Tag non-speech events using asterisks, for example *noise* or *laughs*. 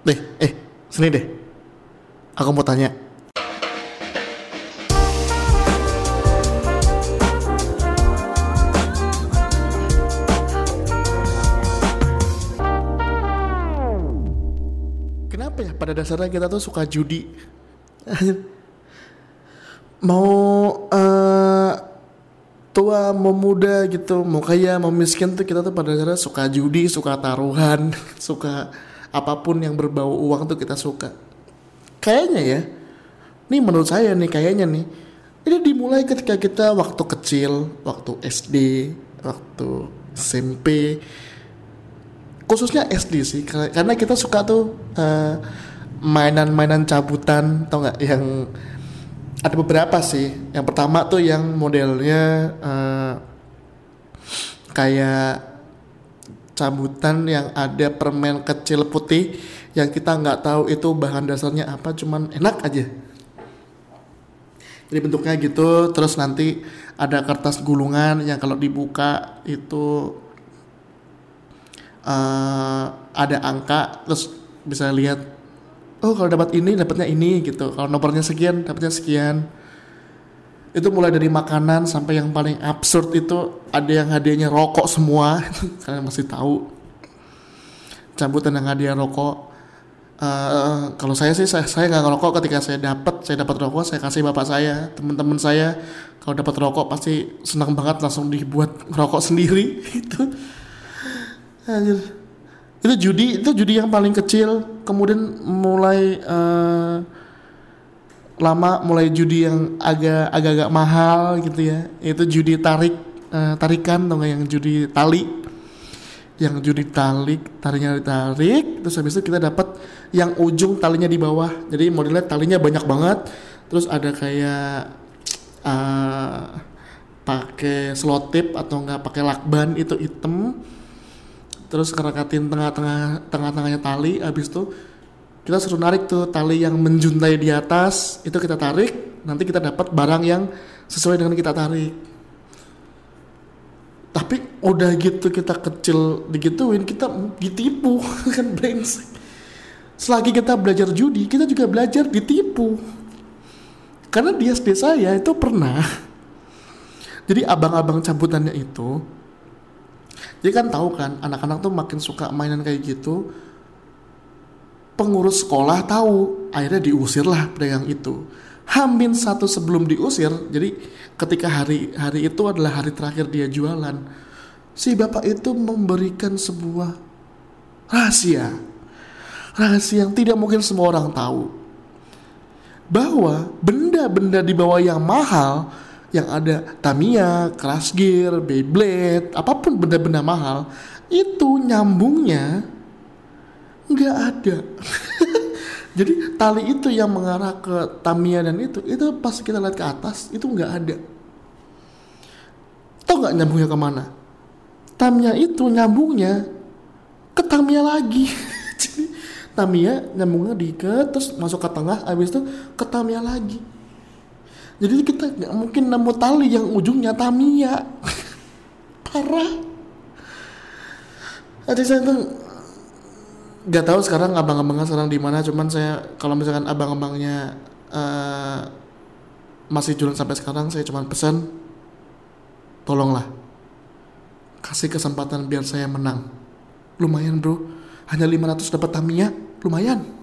Deh, eh, sini deh. Aku mau tanya. Kenapa ya pada dasarnya kita tuh suka judi? *laughs* mau eh, tua mau muda gitu mau kaya mau miskin tuh kita tuh pada dasarnya suka judi suka taruhan *laughs* suka apa pun yang berbau uang tuh kita suka. Kayaknya ya. Nih menurut saya nih kayaknya nih ini dimulai ketika kita waktu kecil waktu SD waktu SMP khususnya SD sih kar- karena kita suka tuh eh, mainan-mainan cabutan tau nggak yang ada beberapa sih. Yang pertama tuh yang modelnya eh, kayak cabutan yang ada permen kecil putih yang kita nggak tahu itu bahan dasarnya apa cuman enak aja. Jadi bentuknya gitu terus nanti ada kertas gulungan yang kalau dibuka itu eh, ada angka terus bisa lihat oh kalau dapat ini dapatnya ini gitu. Kalau nomornya sekian dapatnya sekian itu mulai dari makanan sampai yang paling absurd itu ada yang hadiahnya rokok semua. *laughs* Kalian masih tahu. Cabutan yang hadiah rokok. Eh, kalau saya sih saya saya nggak ngerokok. Ketika saya dapat saya dapat rokok saya kasih bapak saya teman-teman saya. Kalau dapat rokok pasti senang banget langsung dibuat rokok sendiri. *laughs* Itu. Anjir. itu judi itu judi yang paling kecil. Kemudian mulai eh, lama mulai judi yang agak agak-agak mahal gitu ya. Itu judi tarik eh, tarikan atau yang judi tali? Yang judi tarik talinya ditarik terus habis itu kita dapat yang ujung talinya di bawah. Jadi modelnya talinya banyak banget. Terus ada kayak eh, pakai selotip atau enggak pakai lakban itu hitam. Terus kerakatin tengah-tengah tengah-tengahnya tali habis itu kita suruh narik tuh tali yang menjuntai di atas itu kita tarik nanti kita dapat barang yang sesuai dengan kita tarik. Tapi udah gitu kita kecil digituin kita ditipu *laughs* kan brengsek selagi kita belajar judi kita juga belajar ditipu. Karena di SD saya itu pernah. *laughs* Jadi abang-abang cabutannya itu jadi kan tahu kan anak-anak tuh makin suka mainan kayak gitu pengurus sekolah tahu. Akhirnya diusir lah pedagang itu. Hamin satu sebelum diusir jadi ketika hari hari itu adalah hari terakhir dia jualan si bapak itu memberikan sebuah rahasia. Rahasia yang tidak mungkin semua orang tahu. Bahwa benda-benda di bawah yang mahal yang ada Tamiya, Crash Gear, Beyblade, apa pun benda-benda mahal itu nyambungnya nggak ada. *laughs* Jadi tali itu yang mengarah ke Tamiya dan itu, itu pas kita lihat ke atas itu nggak ada. Tahu nggak nyambungnya ke mana? Tamiya itu nyambungnya ke Tamiya lagi. *laughs* Jadi Tamiya nyambungnya diikat terus masuk ke tengah, habis itu ke Tamiya lagi. Jadi kita nggak mungkin nemu tali yang ujungnya Tamiya. *laughs* Parah. Jadi saya tuh nggak tahu sekarang abang-abangnya sekarang di mana cuman saya kalau misalkan abang-abangnya eh, masih jualan sampai sekarang saya cuman pesan tolonglah. Kasih kesempatan biar saya menang. Lumayan bro. Hanya 500 dapat Tamiya. Lumayan